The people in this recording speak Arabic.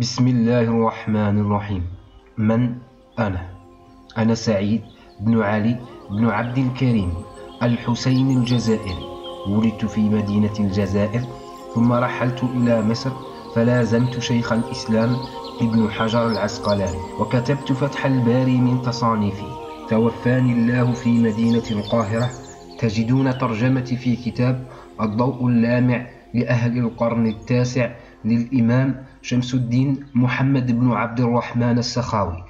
بسم الله الرحمن الرحيم من أنا؟ أنا سعيد بن علي بن عبد الكريم الحسين الجزائري ولدت في مدينة الجزائر ثم رحلت إلى مصر فلازمت شيخ الإسلام ابن حجر العسقلاني وكتبت فتح الباري من تصانيفي توفاني الله في مدينة القاهرة تجدون ترجمتي في كتاب الضوء اللامع لأهل القرن التاسع للإمام شمس الدين محمد بن عبد الرحمن السخاوي.